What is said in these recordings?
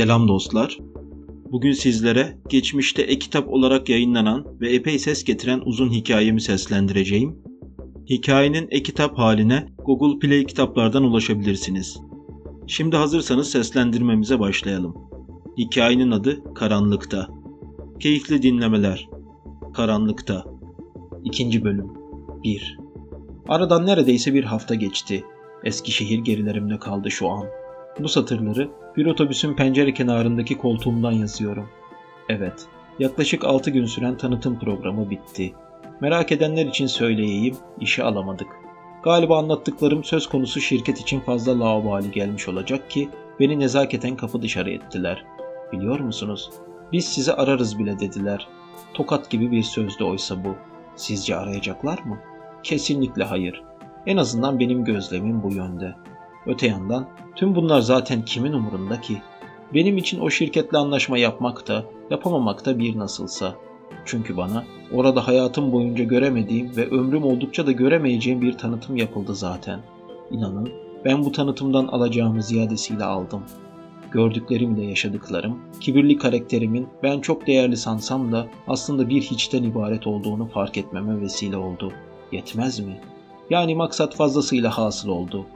Selam dostlar. Bugün sizlere geçmişte e-kitap olarak yayınlanan ve epey ses getiren uzun hikayemi seslendireceğim. Hikayenin e-kitap haline Google Play kitaplardan ulaşabilirsiniz. Şimdi hazırsanız seslendirmemize başlayalım. Hikayenin adı Karanlıkta. Keyifli dinlemeler. Karanlıkta. İkinci bölüm. 1. Aradan neredeyse bir hafta geçti. Eskişehir gerilerimde kaldı şu an. Bu satırları bir otobüsün pencere kenarındaki koltuğumdan yazıyorum. Evet, yaklaşık 6 gün süren tanıtım programı bitti. Merak edenler için söyleyeyim, işe alamadık. Galiba anlattıklarım söz konusu şirket için fazla laubali gelmiş olacak ki beni nezaketen kapı dışarı ettiler. Biliyor musunuz? Biz sizi ararız bile dediler. Tokat gibi bir sözdü oysa bu. Sizce arayacaklar mı? Kesinlikle hayır. En azından benim gözlemim bu yönde. Öte yandan tüm bunlar zaten kimin umurunda ki? Benim için o şirketle anlaşma yapmak da, yapamamak da bir nasılsa. Çünkü bana orada hayatım boyunca göremediğim ve ömrüm oldukça da göremeyeceğim bir tanıtım yapıldı zaten. İnanın ben bu tanıtımdan alacağımı ziyadesiyle aldım. Gördüklerimle yaşadıklarım, kibirli karakterimin ben çok değerli sansam da aslında bir hiçten ibaret olduğunu fark etmeme vesile oldu. Yetmez mi? Yani maksat fazlasıyla hasıl oldu.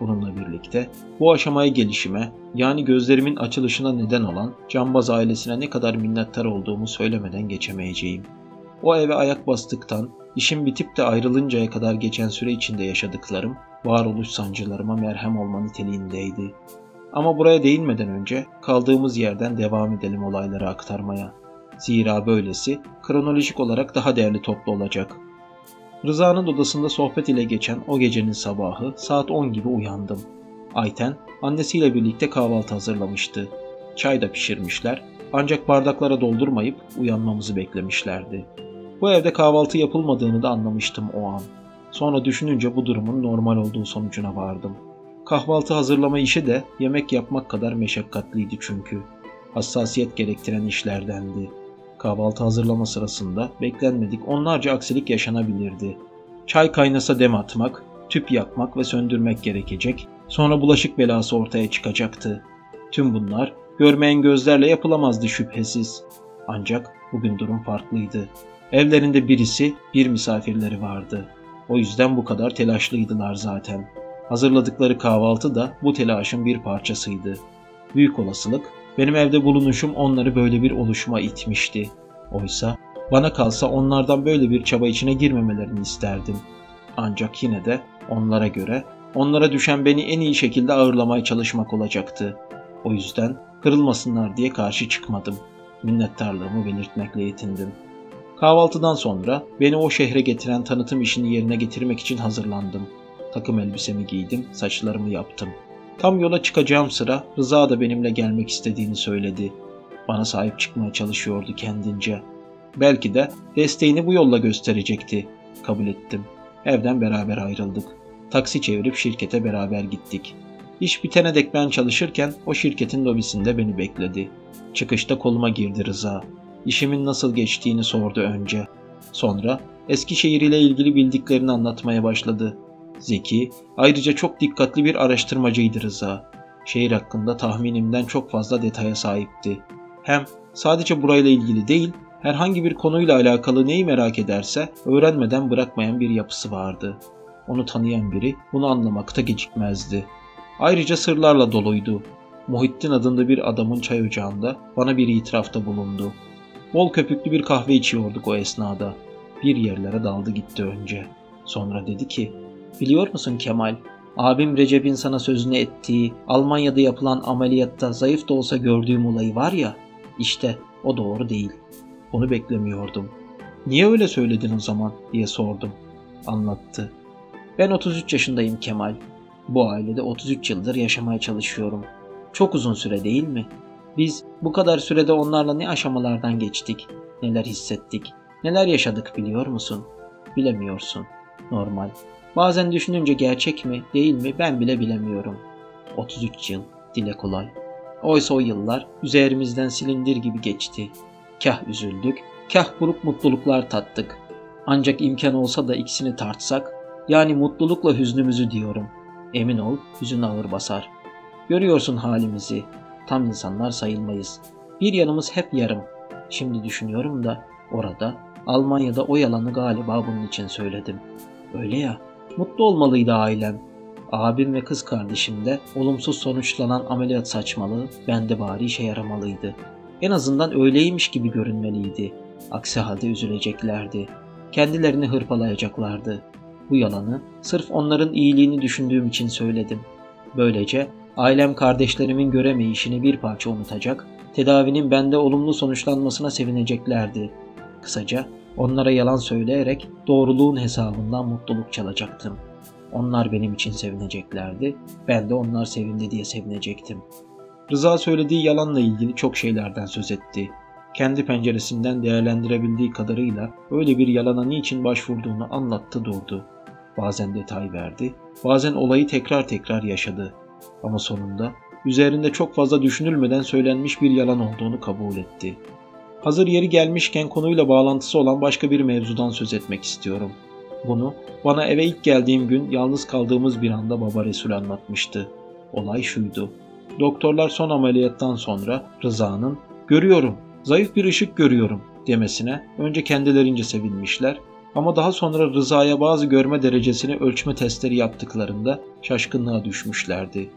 Bununla birlikte bu aşamaya gelişime yani gözlerimin açılışına neden olan Cambaz ailesine ne kadar minnettar olduğumu söylemeden geçemeyeceğim. O eve ayak bastıktan, işim bitip de ayrılıncaya kadar geçen süre içinde yaşadıklarım, varoluş sancılarıma merhem olma niteliğindeydi. Ama buraya değinmeden önce kaldığımız yerden devam edelim olayları aktarmaya. Zira böylesi kronolojik olarak daha değerli toplu olacak. Rıza'nın odasında sohbet ile geçen o gecenin sabahı saat 10 gibi uyandım. Ayten annesiyle birlikte kahvaltı hazırlamıştı. Çay da pişirmişler ancak bardaklara doldurmayıp uyanmamızı beklemişlerdi. Bu evde kahvaltı yapılmadığını da anlamıştım o an. Sonra düşününce bu durumun normal olduğu sonucuna vardım. Kahvaltı hazırlama işi de yemek yapmak kadar meşakkatliydi çünkü. Hassasiyet gerektiren işlerdendi. Kahvaltı hazırlama sırasında beklenmedik onlarca aksilik yaşanabilirdi. Çay kaynasa dem atmak, tüp yakmak ve söndürmek gerekecek, sonra bulaşık belası ortaya çıkacaktı. Tüm bunlar görmeyen gözlerle yapılamazdı şüphesiz. Ancak bugün durum farklıydı. Evlerinde birisi, bir misafirleri vardı. O yüzden bu kadar telaşlıydılar zaten. Hazırladıkları kahvaltı da bu telaşın bir parçasıydı. Büyük olasılık benim evde bulunuşum onları böyle bir oluşuma itmişti. Oysa bana kalsa onlardan böyle bir çaba içine girmemelerini isterdim. Ancak yine de onlara göre onlara düşen beni en iyi şekilde ağırlamaya çalışmak olacaktı. O yüzden kırılmasınlar diye karşı çıkmadım. Minnettarlığımı belirtmekle yetindim. Kahvaltıdan sonra beni o şehre getiren tanıtım işini yerine getirmek için hazırlandım. Takım elbisemi giydim, saçlarımı yaptım. Tam yola çıkacağım sıra Rıza da benimle gelmek istediğini söyledi. Bana sahip çıkmaya çalışıyordu kendince. Belki de desteğini bu yolla gösterecekti. Kabul ettim. Evden beraber ayrıldık. Taksi çevirip şirkete beraber gittik. İş bitene dek ben çalışırken o şirketin lobisinde beni bekledi. Çıkışta koluma girdi Rıza. İşimin nasıl geçtiğini sordu önce. Sonra Eskişehir ile ilgili bildiklerini anlatmaya başladı. Zeki, ayrıca çok dikkatli bir araştırmacıydı Rıza. Şehir hakkında tahminimden çok fazla detaya sahipti. Hem sadece burayla ilgili değil, herhangi bir konuyla alakalı neyi merak ederse öğrenmeden bırakmayan bir yapısı vardı. Onu tanıyan biri bunu anlamakta gecikmezdi. Ayrıca sırlarla doluydu. Muhittin adında bir adamın çay ocağında bana bir itirafta bulundu. Bol köpüklü bir kahve içiyorduk o esnada. Bir yerlere daldı gitti önce. Sonra dedi ki, Biliyor musun Kemal? Abim Recep'in sana sözünü ettiği Almanya'da yapılan ameliyatta zayıf da olsa gördüğüm olayı var ya, işte o doğru değil. Onu beklemiyordum. Niye öyle söyledin o zaman diye sordum. Anlattı. Ben 33 yaşındayım Kemal. Bu ailede 33 yıldır yaşamaya çalışıyorum. Çok uzun süre değil mi? Biz bu kadar sürede onlarla ne aşamalardan geçtik, neler hissettik, neler yaşadık biliyor musun? Bilemiyorsun. Normal. Bazen düşününce gerçek mi, değil mi ben bile bilemiyorum. 33 yıl, dile kolay. Oysa o yıllar üzerimizden silindir gibi geçti. Kah üzüldük, kah buruk mutluluklar tattık. Ancak imkan olsa da ikisini tartsak, yani mutlulukla hüznümüzü diyorum. Emin ol, hüzün ağır basar. Görüyorsun halimizi. tam insanlar sayılmayız. Bir yanımız hep yarım. Şimdi düşünüyorum da orada Almanya'da o yalanı galiba bunun için söyledim. Öyle ya, mutlu olmalıydı ailem. Abim ve kız kardeşim de olumsuz sonuçlanan ameliyat saçmalığı bende bari işe yaramalıydı. En azından öyleymiş gibi görünmeliydi. Aksi halde üzüleceklerdi. Kendilerini hırpalayacaklardı. Bu yalanı sırf onların iyiliğini düşündüğüm için söyledim. Böylece ailem kardeşlerimin göremeyişini bir parça unutacak, tedavinin bende olumlu sonuçlanmasına sevineceklerdi. Kısaca onlara yalan söyleyerek doğruluğun hesabından mutluluk çalacaktım. Onlar benim için sevineceklerdi, ben de onlar sevindi diye sevinecektim. Rıza söylediği yalanla ilgili çok şeylerden söz etti. Kendi penceresinden değerlendirebildiği kadarıyla öyle bir yalana niçin başvurduğunu anlattı durdu. Bazen detay verdi, bazen olayı tekrar tekrar yaşadı. Ama sonunda üzerinde çok fazla düşünülmeden söylenmiş bir yalan olduğunu kabul etti. Hazır yeri gelmişken konuyla bağlantısı olan başka bir mevzudan söz etmek istiyorum. Bunu bana eve ilk geldiğim gün yalnız kaldığımız bir anda baba Resul anlatmıştı. Olay şuydu. Doktorlar son ameliyattan sonra Rıza'nın "Görüyorum, zayıf bir ışık görüyorum." demesine önce kendilerince sevinmişler ama daha sonra Rıza'ya bazı görme derecesini ölçme testleri yaptıklarında şaşkınlığa düşmüşlerdi.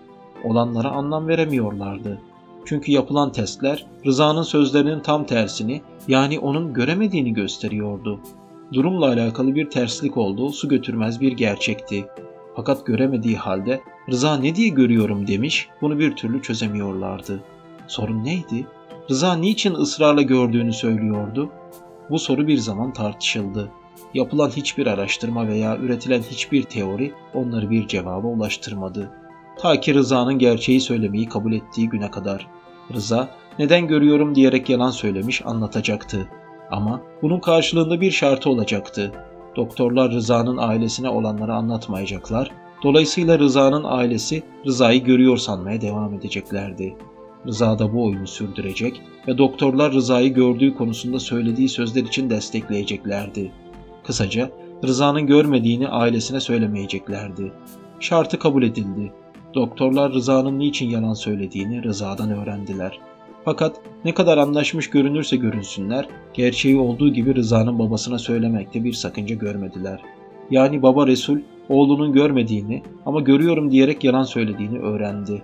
Olanlara anlam veremiyorlardı. Çünkü yapılan testler Rıza'nın sözlerinin tam tersini yani onun göremediğini gösteriyordu. Durumla alakalı bir terslik olduğu su götürmez bir gerçekti. Fakat göremediği halde Rıza ne diye görüyorum demiş bunu bir türlü çözemiyorlardı. Sorun neydi? Rıza niçin ısrarla gördüğünü söylüyordu? Bu soru bir zaman tartışıldı. Yapılan hiçbir araştırma veya üretilen hiçbir teori onları bir cevaba ulaştırmadı. Ta ki Rıza'nın gerçeği söylemeyi kabul ettiği güne kadar. Rıza neden görüyorum diyerek yalan söylemiş anlatacaktı. Ama bunun karşılığında bir şartı olacaktı. Doktorlar Rıza'nın ailesine olanları anlatmayacaklar. Dolayısıyla Rıza'nın ailesi Rıza'yı görüyor sanmaya devam edeceklerdi. Rıza da bu oyunu sürdürecek ve doktorlar Rıza'yı gördüğü konusunda söylediği sözler için destekleyeceklerdi. Kısaca Rıza'nın görmediğini ailesine söylemeyeceklerdi. Şartı kabul edildi. Doktorlar Rıza'nın niçin yalan söylediğini Rıza'dan öğrendiler. Fakat ne kadar anlaşmış görünürse görünsünler, gerçeği olduğu gibi Rıza'nın babasına söylemekte bir sakınca görmediler. Yani baba Resul oğlunun görmediğini ama görüyorum diyerek yalan söylediğini öğrendi.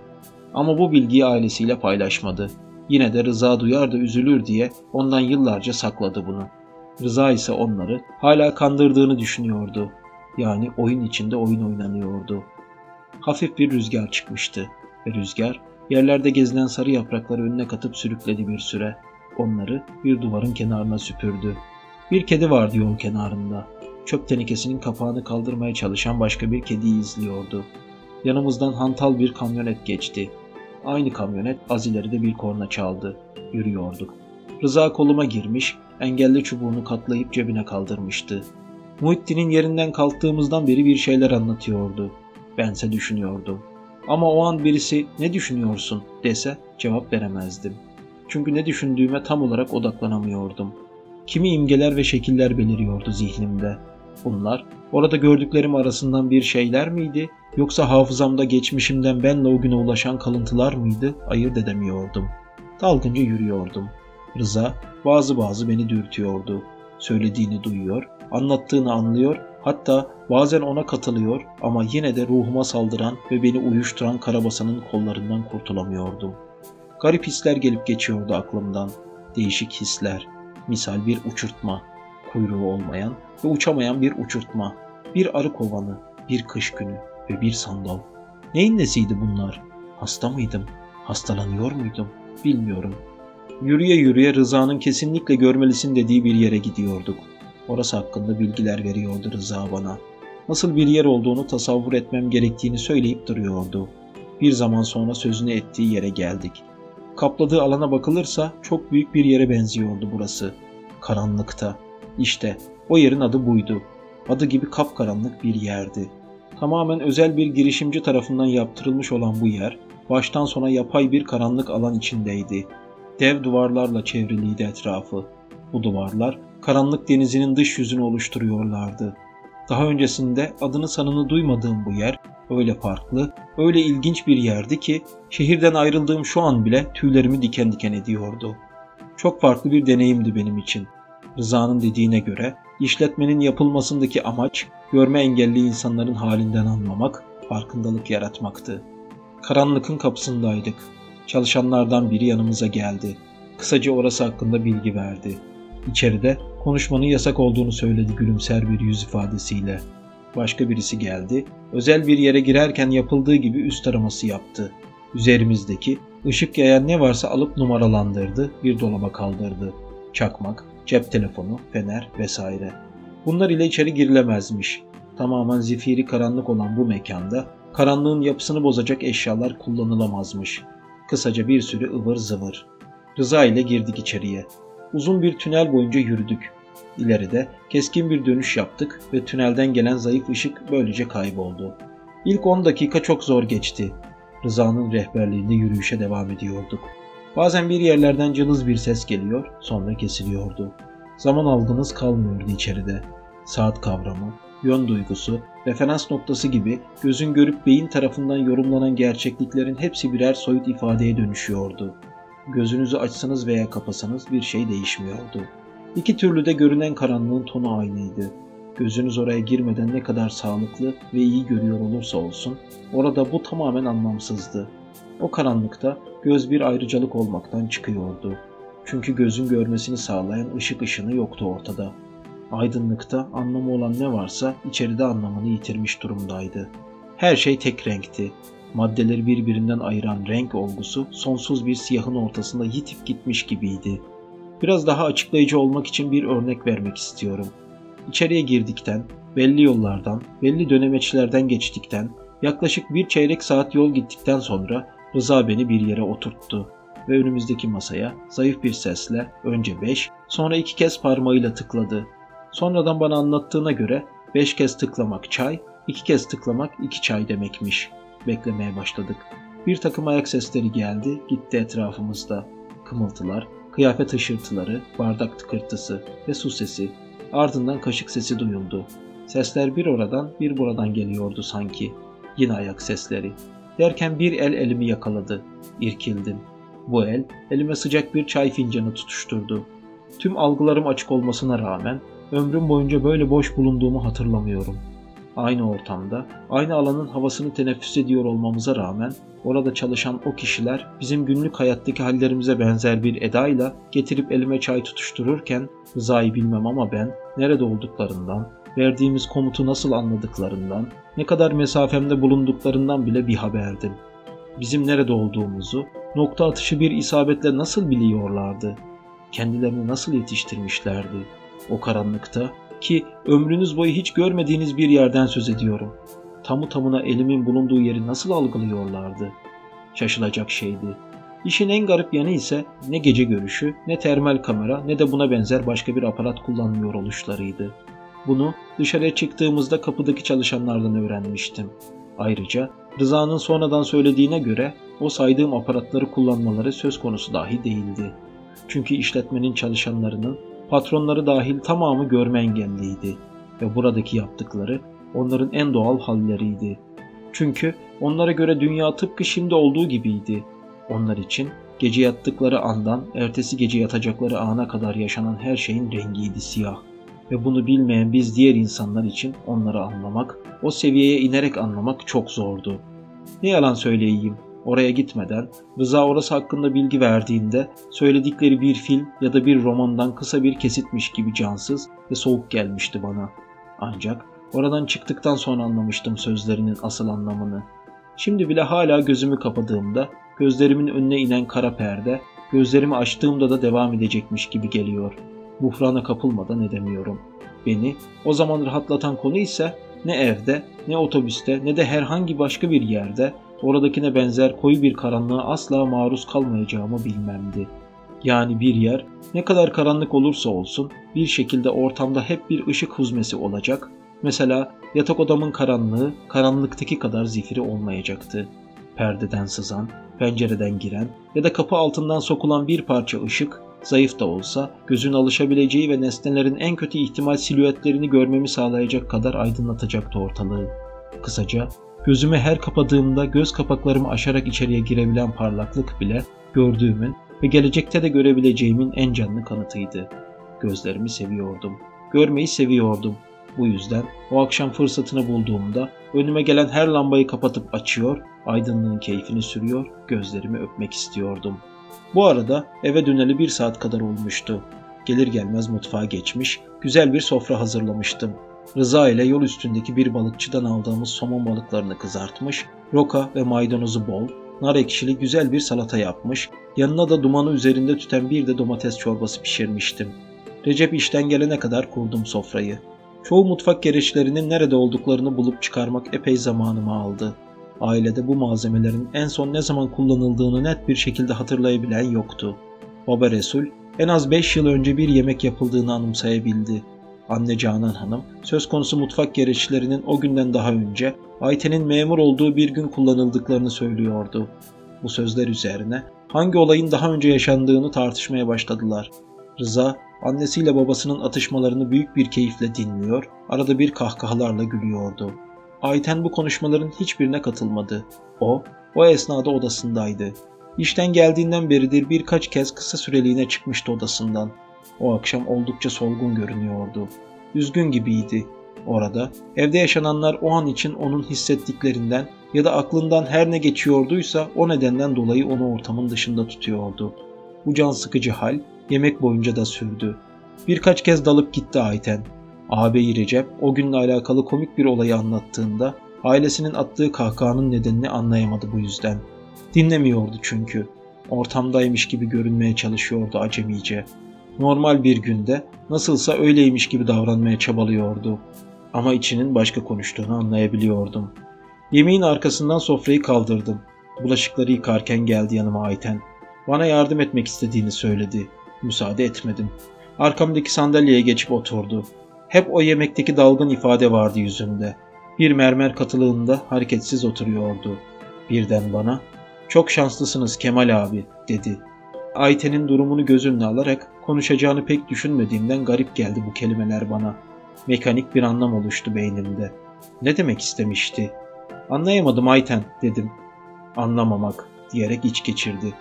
Ama bu bilgiyi ailesiyle paylaşmadı. Yine de Rıza duyar da üzülür diye ondan yıllarca sakladı bunu. Rıza ise onları hala kandırdığını düşünüyordu. Yani oyun içinde oyun oynanıyordu. Hafif bir rüzgar çıkmıştı ve rüzgar yerlerde gezilen sarı yaprakları önüne katıp sürükledi bir süre. Onları bir duvarın kenarına süpürdü. Bir kedi vardı yol kenarında. Çöp tenekesinin kapağını kaldırmaya çalışan başka bir kediyi izliyordu. Yanımızdan hantal bir kamyonet geçti. Aynı kamyonet az ileride bir korna çaldı. Yürüyorduk. Rıza koluma girmiş, engelli çubuğunu katlayıp cebine kaldırmıştı. Muhittin'in yerinden kalktığımızdan beri bir şeyler anlatıyordu. Bense düşünüyordum. Ama o an birisi ne düşünüyorsun dese cevap veremezdim. Çünkü ne düşündüğüme tam olarak odaklanamıyordum. Kimi imgeler ve şekiller beliriyordu zihnimde. Bunlar orada gördüklerim arasından bir şeyler miydi yoksa hafızamda geçmişimden benle o güne ulaşan kalıntılar mıydı ayırt edemiyordum. Dalgınca yürüyordum. Rıza bazı bazı beni dürtüyordu. Söylediğini duyuyor, anlattığını anlıyor, hatta bazen ona katılıyor ama yine de ruhuma saldıran ve beni uyuşturan karabasanın kollarından kurtulamıyordum. Garip hisler gelip geçiyordu aklımdan. Değişik hisler. Misal bir uçurtma. Kuyruğu olmayan ve uçamayan bir uçurtma. Bir arı kovanı, bir kış günü ve bir sandal. Neyin nesiydi bunlar? Hasta mıydım? Hastalanıyor muydum? Bilmiyorum. Yürüye yürüye Rıza'nın kesinlikle görmelisin dediği bir yere gidiyorduk. Orası hakkında bilgiler veriyordu Rıza bana. Nasıl bir yer olduğunu tasavvur etmem gerektiğini söyleyip duruyordu. Bir zaman sonra sözünü ettiği yere geldik. Kapladığı alana bakılırsa çok büyük bir yere benziyordu burası. Karanlıkta. İşte o yerin adı buydu. Adı gibi kapkaranlık bir yerdi. Tamamen özel bir girişimci tarafından yaptırılmış olan bu yer, baştan sona yapay bir karanlık alan içindeydi. Dev duvarlarla çevriliydi etrafı. Bu duvarlar karanlık denizinin dış yüzünü oluşturuyorlardı. Daha öncesinde adını sanını duymadığım bu yer öyle farklı, öyle ilginç bir yerdi ki Şehirden ayrıldığım şu an bile tüylerimi diken diken ediyordu. Çok farklı bir deneyimdi benim için. Rıza'nın dediğine göre işletmenin yapılmasındaki amaç görme engelli insanların halinden anlamak, farkındalık yaratmaktı. Karanlıkın kapısındaydık. Çalışanlardan biri yanımıza geldi. Kısaca orası hakkında bilgi verdi. İçeride konuşmanın yasak olduğunu söyledi gülümser bir yüz ifadesiyle. Başka birisi geldi. Özel bir yere girerken yapıldığı gibi üst araması yaptı. Üzerimizdeki ışık yayan ne varsa alıp numaralandırdı, bir dolaba kaldırdı. Çakmak, cep telefonu, fener vesaire. Bunlar ile içeri girilemezmiş. Tamamen zifiri karanlık olan bu mekanda karanlığın yapısını bozacak eşyalar kullanılamazmış. Kısaca bir sürü ıvır zıvır. Rıza ile girdik içeriye. Uzun bir tünel boyunca yürüdük. İleride keskin bir dönüş yaptık ve tünelden gelen zayıf ışık böylece kayboldu. İlk 10 dakika çok zor geçti. Rıza'nın rehberliğinde yürüyüşe devam ediyorduk. Bazen bir yerlerden cılız bir ses geliyor, sonra kesiliyordu. Zaman algınız kalmıyordu içeride. Saat kavramı, yön duygusu, referans noktası gibi gözün görüp beyin tarafından yorumlanan gerçekliklerin hepsi birer soyut ifadeye dönüşüyordu. Gözünüzü açsanız veya kapasanız bir şey değişmiyordu. İki türlü de görünen karanlığın tonu aynıydı. Gözünüz oraya girmeden ne kadar sağlıklı ve iyi görüyor olursa olsun, orada bu tamamen anlamsızdı. O karanlıkta göz bir ayrıcalık olmaktan çıkıyordu. Çünkü gözün görmesini sağlayan ışık ışını yoktu ortada. Aydınlıkta anlamı olan ne varsa içeride anlamını yitirmiş durumdaydı. Her şey tek renkti. Maddeleri birbirinden ayıran renk olgusu sonsuz bir siyahın ortasında yitip gitmiş gibiydi. Biraz daha açıklayıcı olmak için bir örnek vermek istiyorum. İçeriye girdikten, belli yollardan, belli dönemeçlerden geçtikten, yaklaşık bir çeyrek saat yol gittikten sonra Rıza beni bir yere oturttu ve önümüzdeki masaya zayıf bir sesle önce beş, sonra iki kez parmağıyla tıkladı. Sonradan bana anlattığına göre beş kez tıklamak çay, iki kez tıklamak iki çay demekmiş. Beklemeye başladık. Bir takım ayak sesleri geldi, gitti etrafımızda. Kımıltılar, kıyafet hışırtıları, bardak tıkırtısı ve su sesi. Ardından kaşık sesi duyuldu. Sesler bir oradan bir buradan geliyordu sanki. Yine ayak sesleri. Derken bir el elimi yakaladı. İrkildim. Bu el elime sıcak bir çay fincanı tutuşturdu. Tüm algılarım açık olmasına rağmen ömrüm boyunca böyle boş bulunduğumu hatırlamıyorum. Aynı ortamda, aynı alanın havasını teneffüs ediyor olmamıza rağmen orada çalışan o kişiler bizim günlük hayattaki hallerimize benzer bir edayla getirip elime çay tutuştururken Rıza'yı bilmem ama ben nerede olduklarından, verdiğimiz komutu nasıl anladıklarından, ne kadar mesafemde bulunduklarından bile bir haberdim. Bizim nerede olduğumuzu, nokta atışı bir isabetle nasıl biliyorlardı? Kendilerini nasıl yetiştirmişlerdi? O karanlıkta ki ömrünüz boyu hiç görmediğiniz bir yerden söz ediyorum. Tamı tamına elimin bulunduğu yeri nasıl algılıyorlardı? Şaşılacak şeydi. İşin en garip yanı ise ne gece görüşü, ne termal kamera ne de buna benzer başka bir aparat kullanmıyor oluşlarıydı. Bunu dışarıya çıktığımızda kapıdaki çalışanlardan öğrenmiştim. Ayrıca Rıza'nın sonradan söylediğine göre o saydığım aparatları kullanmaları söz konusu dahi değildi. Çünkü işletmenin çalışanlarının patronları dahil tamamı görme engelliydi ve buradaki yaptıkları onların en doğal halleriydi. Çünkü onlara göre dünya tıpkı şimdi olduğu gibiydi. Onlar için gece yattıkları andan ertesi gece yatacakları ana kadar yaşanan her şeyin rengiydi siyah. Ve bunu bilmeyen biz diğer insanlar için onları anlamak, o seviyeye inerek anlamak çok zordu. Ne yalan söyleyeyim, oraya gitmeden Rıza orası hakkında bilgi verdiğinde söyledikleri bir film ya da bir romandan kısa bir kesitmiş gibi cansız ve soğuk gelmişti bana. Ancak oradan çıktıktan sonra anlamıştım sözlerinin asıl anlamını. Şimdi bile hala gözümü kapadığımda gözlerimin önüne inen kara perde, gözlerimi açtığımda da devam edecekmiş gibi geliyor. Buhrana kapılmadan edemiyorum. Beni o zaman rahatlatan konu ise ne evde, ne otobüste, ne de herhangi başka bir yerde oradakine benzer koyu bir karanlığa asla maruz kalmayacağımı bilmemdi. Yani bir yer ne kadar karanlık olursa olsun bir şekilde ortamda hep bir ışık huzmesi olacak. Mesela yatak odamın karanlığı karanlıktaki kadar zifiri olmayacaktı. Perdeden sızan, pencereden giren ya da kapı altından sokulan bir parça ışık zayıf da olsa gözün alışabileceği ve nesnelerin en kötü ihtimal silüetlerini görmemi sağlayacak kadar aydınlatacaktı ortalığı. Kısaca Gözümü her kapadığımda göz kapaklarımı aşarak içeriye girebilen parlaklık bile gördüğümün ve gelecekte de görebileceğimin en canlı kanıtıydı. Gözlerimi seviyordum. Görmeyi seviyordum. Bu yüzden o akşam fırsatını bulduğumda önüme gelen her lambayı kapatıp açıyor, aydınlığın keyfini sürüyor, gözlerimi öpmek istiyordum. Bu arada eve döneli bir saat kadar olmuştu. Gelir gelmez mutfağa geçmiş, güzel bir sofra hazırlamıştım. Rıza ile yol üstündeki bir balıkçıdan aldığımız somon balıklarını kızartmış, roka ve maydanozu bol, nar ekşili güzel bir salata yapmış, yanına da dumanı üzerinde tüten bir de domates çorbası pişirmiştim. Recep işten gelene kadar kurdum sofrayı. Çoğu mutfak gereçlerinin nerede olduklarını bulup çıkarmak epey zamanımı aldı. Ailede bu malzemelerin en son ne zaman kullanıldığını net bir şekilde hatırlayabilen yoktu. Baba Resul en az 5 yıl önce bir yemek yapıldığını anımsayabildi. Anne Canan Hanım söz konusu mutfak gereçlerinin o günden daha önce Ayten'in memur olduğu bir gün kullanıldıklarını söylüyordu. Bu sözler üzerine hangi olayın daha önce yaşandığını tartışmaya başladılar. Rıza annesiyle babasının atışmalarını büyük bir keyifle dinliyor, arada bir kahkahalarla gülüyordu. Ayten bu konuşmaların hiçbirine katılmadı. O, o esnada odasındaydı. İşten geldiğinden beridir birkaç kez kısa süreliğine çıkmıştı odasından. O akşam oldukça solgun görünüyordu. Üzgün gibiydi. Orada evde yaşananlar o an için onun hissettiklerinden ya da aklından her ne geçiyorduysa o nedenden dolayı onu ortamın dışında tutuyordu. Bu can sıkıcı hal yemek boyunca da sürdü. Birkaç kez dalıp gitti Ayten. Ağabeyi Recep o günle alakalı komik bir olayı anlattığında ailesinin attığı kahkahanın nedenini anlayamadı bu yüzden. Dinlemiyordu çünkü. Ortamdaymış gibi görünmeye çalışıyordu acemice. Normal bir günde nasılsa öyleymiş gibi davranmaya çabalıyordu. Ama içinin başka konuştuğunu anlayabiliyordum. Yemeğin arkasından sofrayı kaldırdım. Bulaşıkları yıkarken geldi yanıma Ayten. Bana yardım etmek istediğini söyledi. Müsaade etmedim. Arkamdaki sandalyeye geçip oturdu. Hep o yemekteki dalgın ifade vardı yüzünde. Bir mermer katılığında hareketsiz oturuyordu. Birden bana ''Çok şanslısınız Kemal abi'' dedi. Ayten'in durumunu göz önüne alarak konuşacağını pek düşünmediğimden garip geldi bu kelimeler bana. Mekanik bir anlam oluştu beynimde. Ne demek istemişti? Anlayamadım Ayten dedim. Anlamamak diyerek iç geçirdi.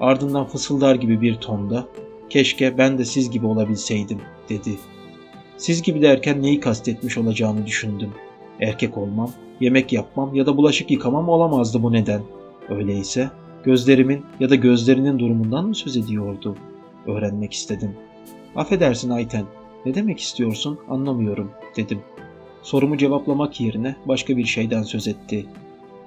Ardından fısıldar gibi bir tonda keşke ben de siz gibi olabilseydim dedi. Siz gibi derken neyi kastetmiş olacağını düşündüm. Erkek olmam, yemek yapmam ya da bulaşık yıkamam olamazdı bu neden. Öyleyse gözlerimin ya da gözlerinin durumundan mı söz ediyordu? Öğrenmek istedim. Affedersin Ayten, ne demek istiyorsun anlamıyorum dedim. Sorumu cevaplamak yerine başka bir şeyden söz etti.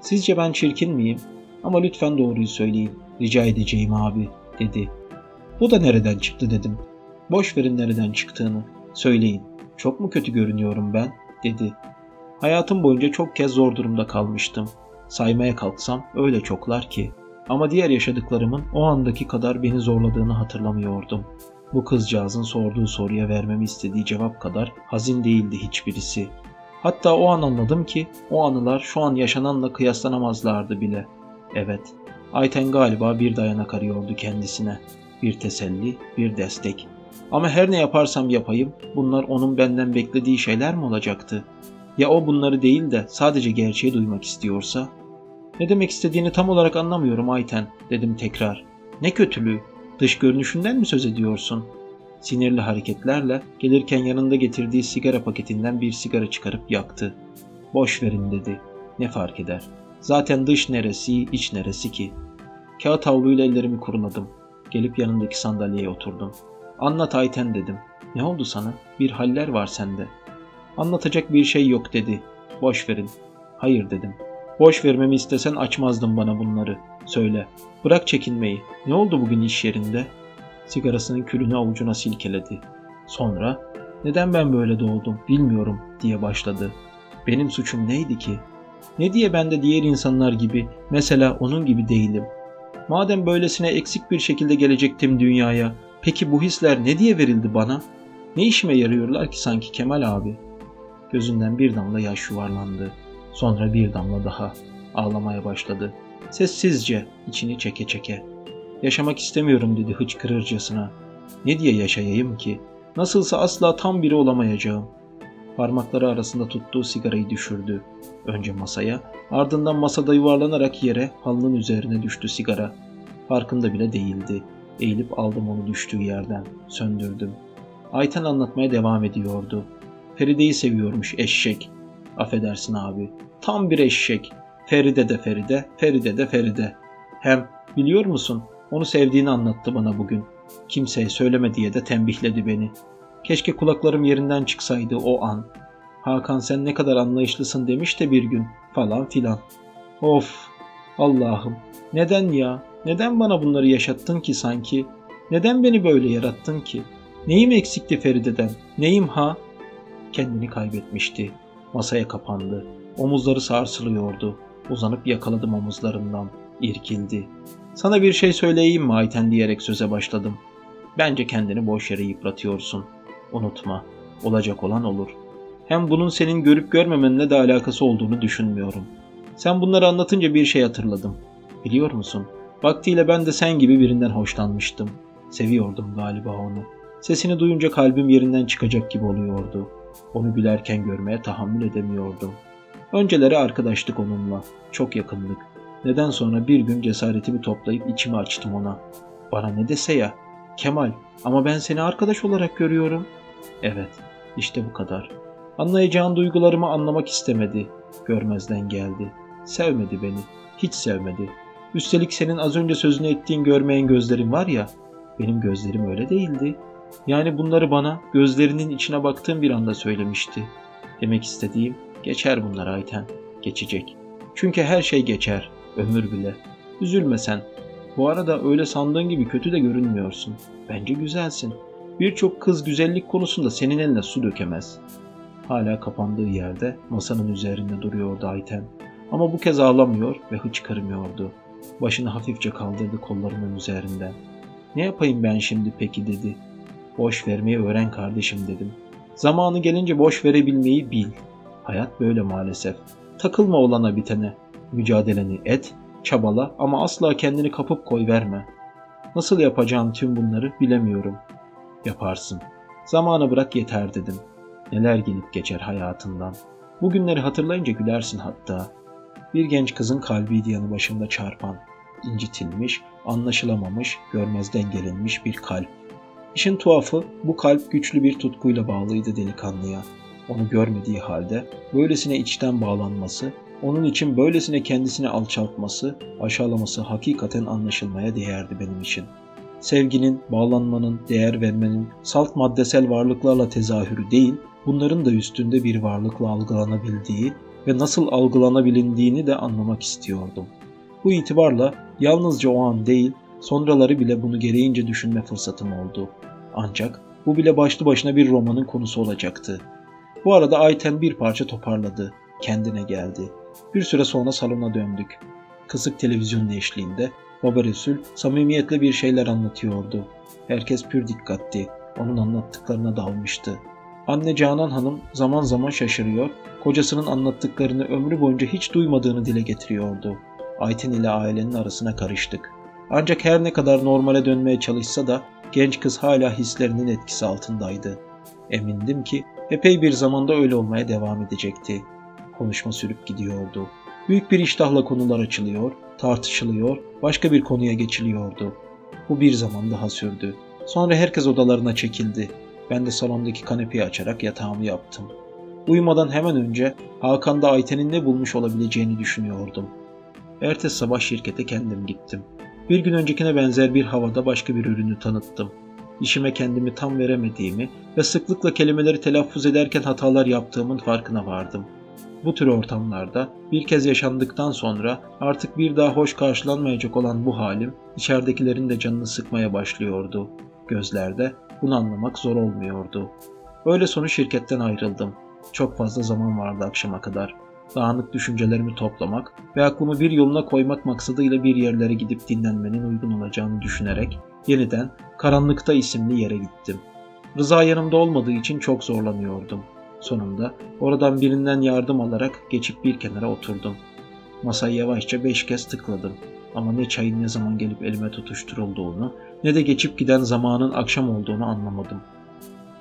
Sizce ben çirkin miyim? Ama lütfen doğruyu söyleyin. Rica edeceğim abi dedi. Bu da nereden çıktı dedim. Boş verin nereden çıktığını. Söyleyin. Çok mu kötü görünüyorum ben? dedi. Hayatım boyunca çok kez zor durumda kalmıştım. Saymaya kalksam öyle çoklar ki. Ama diğer yaşadıklarımın o andaki kadar beni zorladığını hatırlamıyordum. Bu kızcağızın sorduğu soruya vermemi istediği cevap kadar hazin değildi hiçbirisi. Hatta o an anladım ki o anılar şu an yaşananla kıyaslanamazlardı bile. Evet, Ayten galiba bir dayanak arıyordu kendisine. Bir teselli, bir destek. Ama her ne yaparsam yapayım bunlar onun benden beklediği şeyler mi olacaktı? Ya o bunları değil de sadece gerçeği duymak istiyorsa? Ne demek istediğini tam olarak anlamıyorum Ayten dedim tekrar. Ne kötülüğü? Dış görünüşünden mi söz ediyorsun? Sinirli hareketlerle gelirken yanında getirdiği sigara paketinden bir sigara çıkarıp yaktı. Boş verin dedi. Ne fark eder? Zaten dış neresi, iç neresi ki? Kağıt havluyla ellerimi kuruladım. Gelip yanındaki sandalyeye oturdum. Anlat Ayten dedim. Ne oldu sana? Bir haller var sende. Anlatacak bir şey yok dedi. Boş verin. Hayır dedim. Boş vermemi istesen açmazdın bana bunları. Söyle. Bırak çekinmeyi. Ne oldu bugün iş yerinde? Sigarasının külünü avucuna silkeledi. Sonra neden ben böyle doğdum bilmiyorum diye başladı. Benim suçum neydi ki? Ne diye ben de diğer insanlar gibi mesela onun gibi değilim? Madem böylesine eksik bir şekilde gelecektim dünyaya, peki bu hisler ne diye verildi bana? Ne işime yarıyorlar ki sanki Kemal abi? Gözünden bir damla yaş yuvarlandı. Sonra bir damla daha. Ağlamaya başladı. Sessizce, içini çeke çeke. Yaşamak istemiyorum dedi hıçkırırcasına. Ne diye yaşayayım ki? Nasılsa asla tam biri olamayacağım. Parmakları arasında tuttuğu sigarayı düşürdü. Önce masaya, ardından masada yuvarlanarak yere halının üzerine düştü sigara. Farkında bile değildi. Eğilip aldım onu düştüğü yerden. Söndürdüm. Ayten anlatmaya devam ediyordu. Feride'yi seviyormuş eşek. Affedersin abi. Tam bir eşek. Feride de Feride, Feride de Feride. Hem biliyor musun onu sevdiğini anlattı bana bugün. Kimseye söyleme diye de tembihledi beni. Keşke kulaklarım yerinden çıksaydı o an. Hakan sen ne kadar anlayışlısın demiş de bir gün falan filan. Of Allah'ım neden ya? Neden bana bunları yaşattın ki sanki? Neden beni böyle yarattın ki? Neyim eksikti Feride'den? Neyim ha? Kendini kaybetmişti. Masaya kapandı. Omuzları sarsılıyordu. Uzanıp yakaladım omuzlarından. İrkildi. Sana bir şey söyleyeyim mi Ayten diyerek söze başladım. Bence kendini boş yere yıpratıyorsun. Unutma. Olacak olan olur. Hem bunun senin görüp görmemenle de alakası olduğunu düşünmüyorum. Sen bunları anlatınca bir şey hatırladım. Biliyor musun? Vaktiyle ben de sen gibi birinden hoşlanmıştım. Seviyordum galiba onu. Sesini duyunca kalbim yerinden çıkacak gibi oluyordu. Onu gülerken görmeye tahammül edemiyordum. Önceleri arkadaştık onunla. Çok yakındık. Neden sonra bir gün cesaretimi toplayıp içimi açtım ona. Bana ne dese ya. Kemal ama ben seni arkadaş olarak görüyorum. Evet işte bu kadar. Anlayacağın duygularımı anlamak istemedi. Görmezden geldi. Sevmedi beni. Hiç sevmedi. Üstelik senin az önce sözünü ettiğin görmeyen gözlerin var ya. Benim gözlerim öyle değildi. Yani bunları bana gözlerinin içine baktığım bir anda söylemişti. Demek istediğim geçer bunlar Ayten. Geçecek. Çünkü her şey geçer. Ömür bile. Üzülme sen. Bu arada öyle sandığın gibi kötü de görünmüyorsun. Bence güzelsin. Birçok kız güzellik konusunda senin eline su dökemez. Hala kapandığı yerde masanın üzerinde duruyordu Ayten. Ama bu kez ağlamıyor ve hıçkırmıyordu. Başını hafifçe kaldırdı kollarının üzerinden. Ne yapayım ben şimdi peki dedi. Boş vermeyi öğren kardeşim dedim. Zamanı gelince boş verebilmeyi bil. Hayat böyle maalesef. Takılma olana bitene. Mücadeleni et, çabala ama asla kendini kapıp koy verme. Nasıl yapacağım tüm bunları bilemiyorum. Yaparsın. Zamanı bırak yeter dedim. Neler gelip geçer hayatından. Bugünleri hatırlayınca gülersin hatta. Bir genç kızın kalbiydi yanı başında çarpan. incitilmiş, anlaşılamamış, görmezden gelinmiş bir kalp. İşin tuhafı bu kalp güçlü bir tutkuyla bağlıydı delikanlıya. Onu görmediği halde böylesine içten bağlanması, onun için böylesine kendisini alçaltması, aşağılaması hakikaten anlaşılmaya değerdi benim için. Sevginin, bağlanmanın, değer vermenin salt maddesel varlıklarla tezahürü değil, bunların da üstünde bir varlıkla algılanabildiği ve nasıl algılanabilindiğini de anlamak istiyordum. Bu itibarla yalnızca o an değil, sonraları bile bunu gereğince düşünme fırsatım oldu. Ancak bu bile başlı başına bir romanın konusu olacaktı. Bu arada Ayten bir parça toparladı, kendine geldi. Bir süre sonra salona döndük. Kısık televizyon eşliğinde Baba Resul samimiyetle bir şeyler anlatıyordu. Herkes pür dikkatti. Onun anlattıklarına dalmıştı. Anne Canan Hanım zaman zaman şaşırıyor, kocasının anlattıklarını ömrü boyunca hiç duymadığını dile getiriyordu. Ayten ile ailenin arasına karıştık. Ancak her ne kadar normale dönmeye çalışsa da genç kız hala hislerinin etkisi altındaydı. Emindim ki epey bir zamanda öyle olmaya devam edecekti. Konuşma sürüp gidiyordu. Büyük bir iştahla konular açılıyor, tartışılıyor, başka bir konuya geçiliyordu. Bu bir zaman daha sürdü. Sonra herkes odalarına çekildi. Ben de salondaki kanepeyi açarak yatağımı yaptım. Uyumadan hemen önce Hakan'da Ayten'in ne bulmuş olabileceğini düşünüyordum. Ertesi sabah şirkete kendim gittim. Bir gün öncekine benzer bir havada başka bir ürünü tanıttım. İşime kendimi tam veremediğimi ve sıklıkla kelimeleri telaffuz ederken hatalar yaptığımın farkına vardım. Bu tür ortamlarda bir kez yaşandıktan sonra artık bir daha hoş karşılanmayacak olan bu halim içeridekilerin de canını sıkmaya başlıyordu. Gözlerde bunu anlamak zor olmuyordu. Öyle sonu şirketten ayrıldım. Çok fazla zaman vardı akşama kadar. Dağınık düşüncelerimi toplamak ve aklımı bir yoluna koymak maksadıyla bir yerlere gidip dinlenmenin uygun olacağını düşünerek yeniden Karanlıkta isimli yere gittim. Rıza yanımda olmadığı için çok zorlanıyordum. Sonunda oradan birinden yardım alarak geçip bir kenara oturdum. Masayı yavaşça beş kez tıkladım. Ama ne çayın ne zaman gelip elime tutuşturulduğunu ne de geçip giden zamanın akşam olduğunu anlamadım.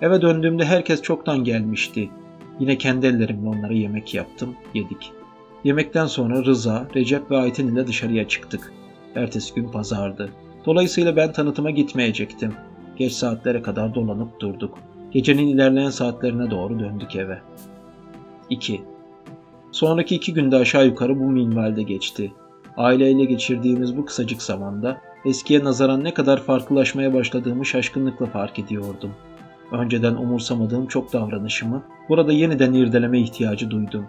Eve döndüğümde herkes çoktan gelmişti. Yine kendi ellerimle onlara yemek yaptım, yedik. Yemekten sonra Rıza, Recep ve Ayten ile dışarıya çıktık. Ertesi gün pazardı. Dolayısıyla ben tanıtıma gitmeyecektim. Geç saatlere kadar dolanıp durduk. Gecenin ilerleyen saatlerine doğru döndük eve. 2. Sonraki iki günde aşağı yukarı bu minvalde geçti. Aileyle geçirdiğimiz bu kısacık zamanda eskiye nazaran ne kadar farklılaşmaya başladığımı şaşkınlıkla fark ediyordum. Önceden umursamadığım çok davranışımı burada yeniden irdeleme ihtiyacı duydum.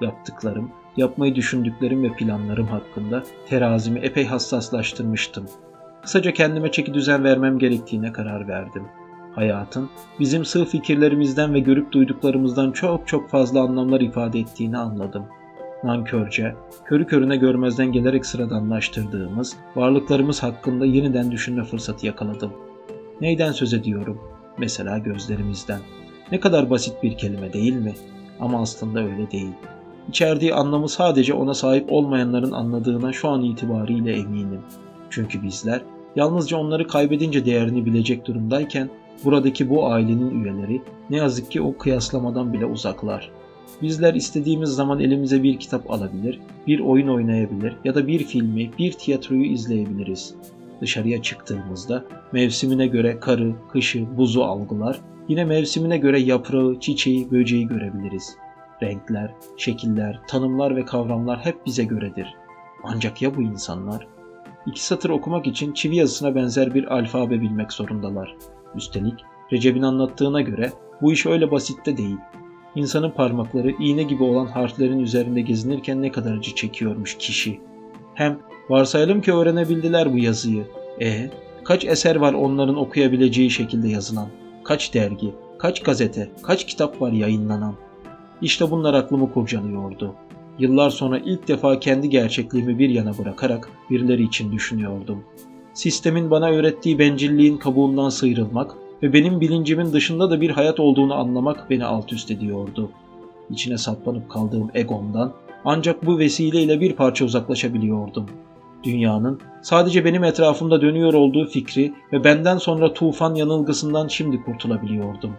Yaptıklarım, yapmayı düşündüklerim ve planlarım hakkında terazimi epey hassaslaştırmıştım. Kısaca kendime çeki düzen vermem gerektiğine karar verdim. Hayatın bizim sığ fikirlerimizden ve görüp duyduklarımızdan çok çok fazla anlamlar ifade ettiğini anladım. Nankörce, körü körüne görmezden gelerek sıradanlaştırdığımız varlıklarımız hakkında yeniden düşünme fırsatı yakaladım. Neyden söz ediyorum? Mesela gözlerimizden. Ne kadar basit bir kelime değil mi? Ama aslında öyle değil. İçerdiği anlamı sadece ona sahip olmayanların anladığına şu an itibariyle eminim. Çünkü bizler yalnızca onları kaybedince değerini bilecek durumdayken buradaki bu ailenin üyeleri ne yazık ki o kıyaslamadan bile uzaklar. Bizler istediğimiz zaman elimize bir kitap alabilir, bir oyun oynayabilir ya da bir filmi, bir tiyatroyu izleyebiliriz. Dışarıya çıktığımızda mevsimine göre karı, kışı, buzu algılar, yine mevsimine göre yaprağı, çiçeği, böceği görebiliriz. Renkler, şekiller, tanımlar ve kavramlar hep bize göredir. Ancak ya bu insanlar? İki satır okumak için çivi yazısına benzer bir alfabe bilmek zorundalar. Üstelik Recep'in anlattığına göre bu iş öyle basit de değil. İnsanın parmakları iğne gibi olan harflerin üzerinde gezinirken ne kadar acı çekiyormuş kişi. Hem varsayalım ki öğrenebildiler bu yazıyı. E kaç eser var onların okuyabileceği şekilde yazılan? Kaç dergi, kaç gazete, kaç kitap var yayınlanan? İşte bunlar aklımı kurcalıyordu. Yıllar sonra ilk defa kendi gerçekliğimi bir yana bırakarak birileri için düşünüyordum. Sistemin bana öğrettiği bencilliğin kabuğundan sıyrılmak ve benim bilincimin dışında da bir hayat olduğunu anlamak beni alt üst ediyordu. İçine saplanıp kaldığım egomdan ancak bu vesileyle bir parça uzaklaşabiliyordum. Dünyanın sadece benim etrafımda dönüyor olduğu fikri ve benden sonra tufan yanılgısından şimdi kurtulabiliyordum.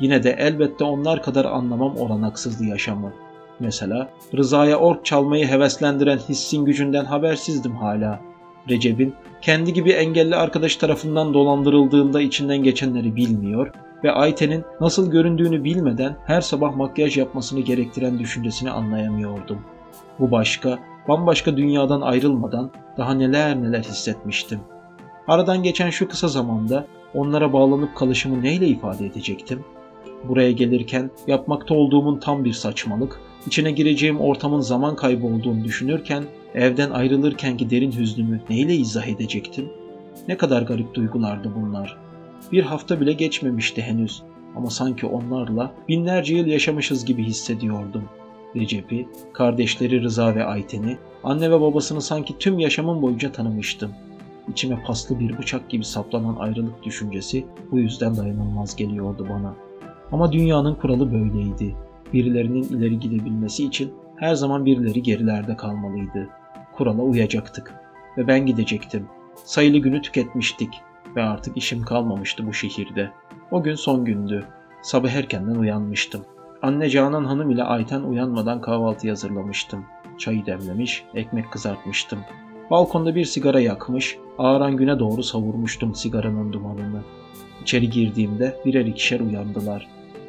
Yine de elbette onlar kadar anlamam olanaksızdı yaşamı. Mesela Rıza'ya ork çalmayı heveslendiren hissin gücünden habersizdim hala. Recep'in kendi gibi engelli arkadaş tarafından dolandırıldığında içinden geçenleri bilmiyor ve Ayten'in nasıl göründüğünü bilmeden her sabah makyaj yapmasını gerektiren düşüncesini anlayamıyordum. Bu başka, bambaşka dünyadan ayrılmadan daha neler neler hissetmiştim. Aradan geçen şu kısa zamanda onlara bağlanıp kalışımı neyle ifade edecektim? Buraya gelirken yapmakta olduğumun tam bir saçmalık, içine gireceğim ortamın zaman kaybı olduğunu düşünürken evden ayrılırkenki derin hüznümü neyle izah edecektim? Ne kadar garip duygulardı bunlar. Bir hafta bile geçmemişti henüz ama sanki onlarla binlerce yıl yaşamışız gibi hissediyordum. Recep'i, kardeşleri Rıza ve Ayten'i, anne ve babasını sanki tüm yaşamım boyunca tanımıştım. İçime paslı bir bıçak gibi saplanan ayrılık düşüncesi bu yüzden dayanılmaz geliyordu bana. Ama dünyanın kuralı böyleydi. Birilerinin ileri gidebilmesi için her zaman birileri gerilerde kalmalıydı. Kurala uyacaktık ve ben gidecektim. Sayılı günü tüketmiştik ve artık işim kalmamıştı bu şehirde. O gün son gündü. Sabah erkenden uyanmıştım. Anne Canan Hanım ile Ayten uyanmadan kahvaltı hazırlamıştım. Çayı demlemiş, ekmek kızartmıştım. Balkonda bir sigara yakmış, ağaran güne doğru savurmuştum sigaranın dumanını. İçeri girdiğimde birer ikişer uyandılar.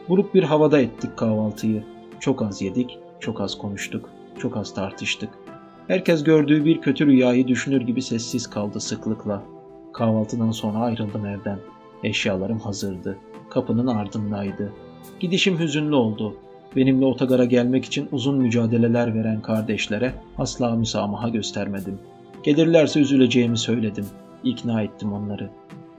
Buruk bir havada ettik kahvaltıyı. Çok az yedik, çok az konuştuk, çok az tartıştık. Herkes gördüğü bir kötü rüyayı düşünür gibi sessiz kaldı sıklıkla. Kahvaltıdan sonra ayrıldım evden. Eşyalarım hazırdı. Kapının ardındaydı. Gidişim hüzünlü oldu. Benimle otogara gelmek için uzun mücadeleler veren kardeşlere asla müsamaha göstermedim. Gelirlerse üzüleceğimi söyledim. İkna ettim onları.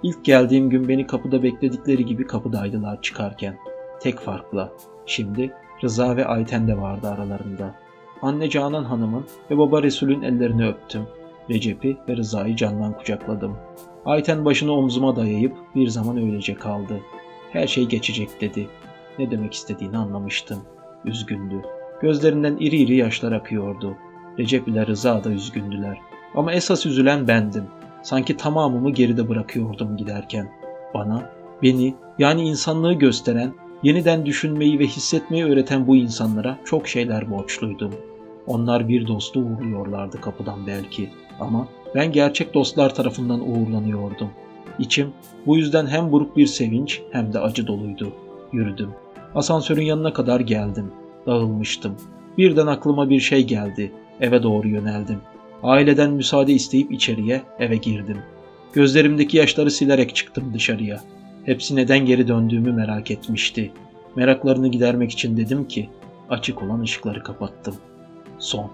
İlk geldiğim gün beni kapıda bekledikleri gibi kapıdaydılar çıkarken. Tek farkla. Şimdi Rıza ve Ayten de vardı aralarında. Anne Canan Hanım'ın ve baba Resul'ün ellerini öptüm. Recep'i ve Rıza'yı candan kucakladım. Ayten başını omzuma dayayıp bir zaman öylece kaldı. Her şey geçecek dedi. Ne demek istediğini anlamıştım. Üzgündü. Gözlerinden iri iri yaşlar akıyordu. Recep ile Rıza da üzgündüler. Ama esas üzülen bendim. Sanki tamamımı geride bırakıyordum giderken. Bana, beni yani insanlığı gösteren Yeniden düşünmeyi ve hissetmeyi öğreten bu insanlara çok şeyler borçluydum. Onlar bir dostu uğurluyorlardı kapıdan belki ama ben gerçek dostlar tarafından uğurlanıyordum. İçim bu yüzden hem buruk bir sevinç hem de acı doluydu. Yürüdüm. Asansörün yanına kadar geldim. Dağılmıştım. Birden aklıma bir şey geldi. Eve doğru yöneldim. Aileden müsaade isteyip içeriye eve girdim. Gözlerimdeki yaşları silerek çıktım dışarıya. Hepsi neden geri döndüğümü merak etmişti. Meraklarını gidermek için dedim ki açık olan ışıkları kapattım. Son.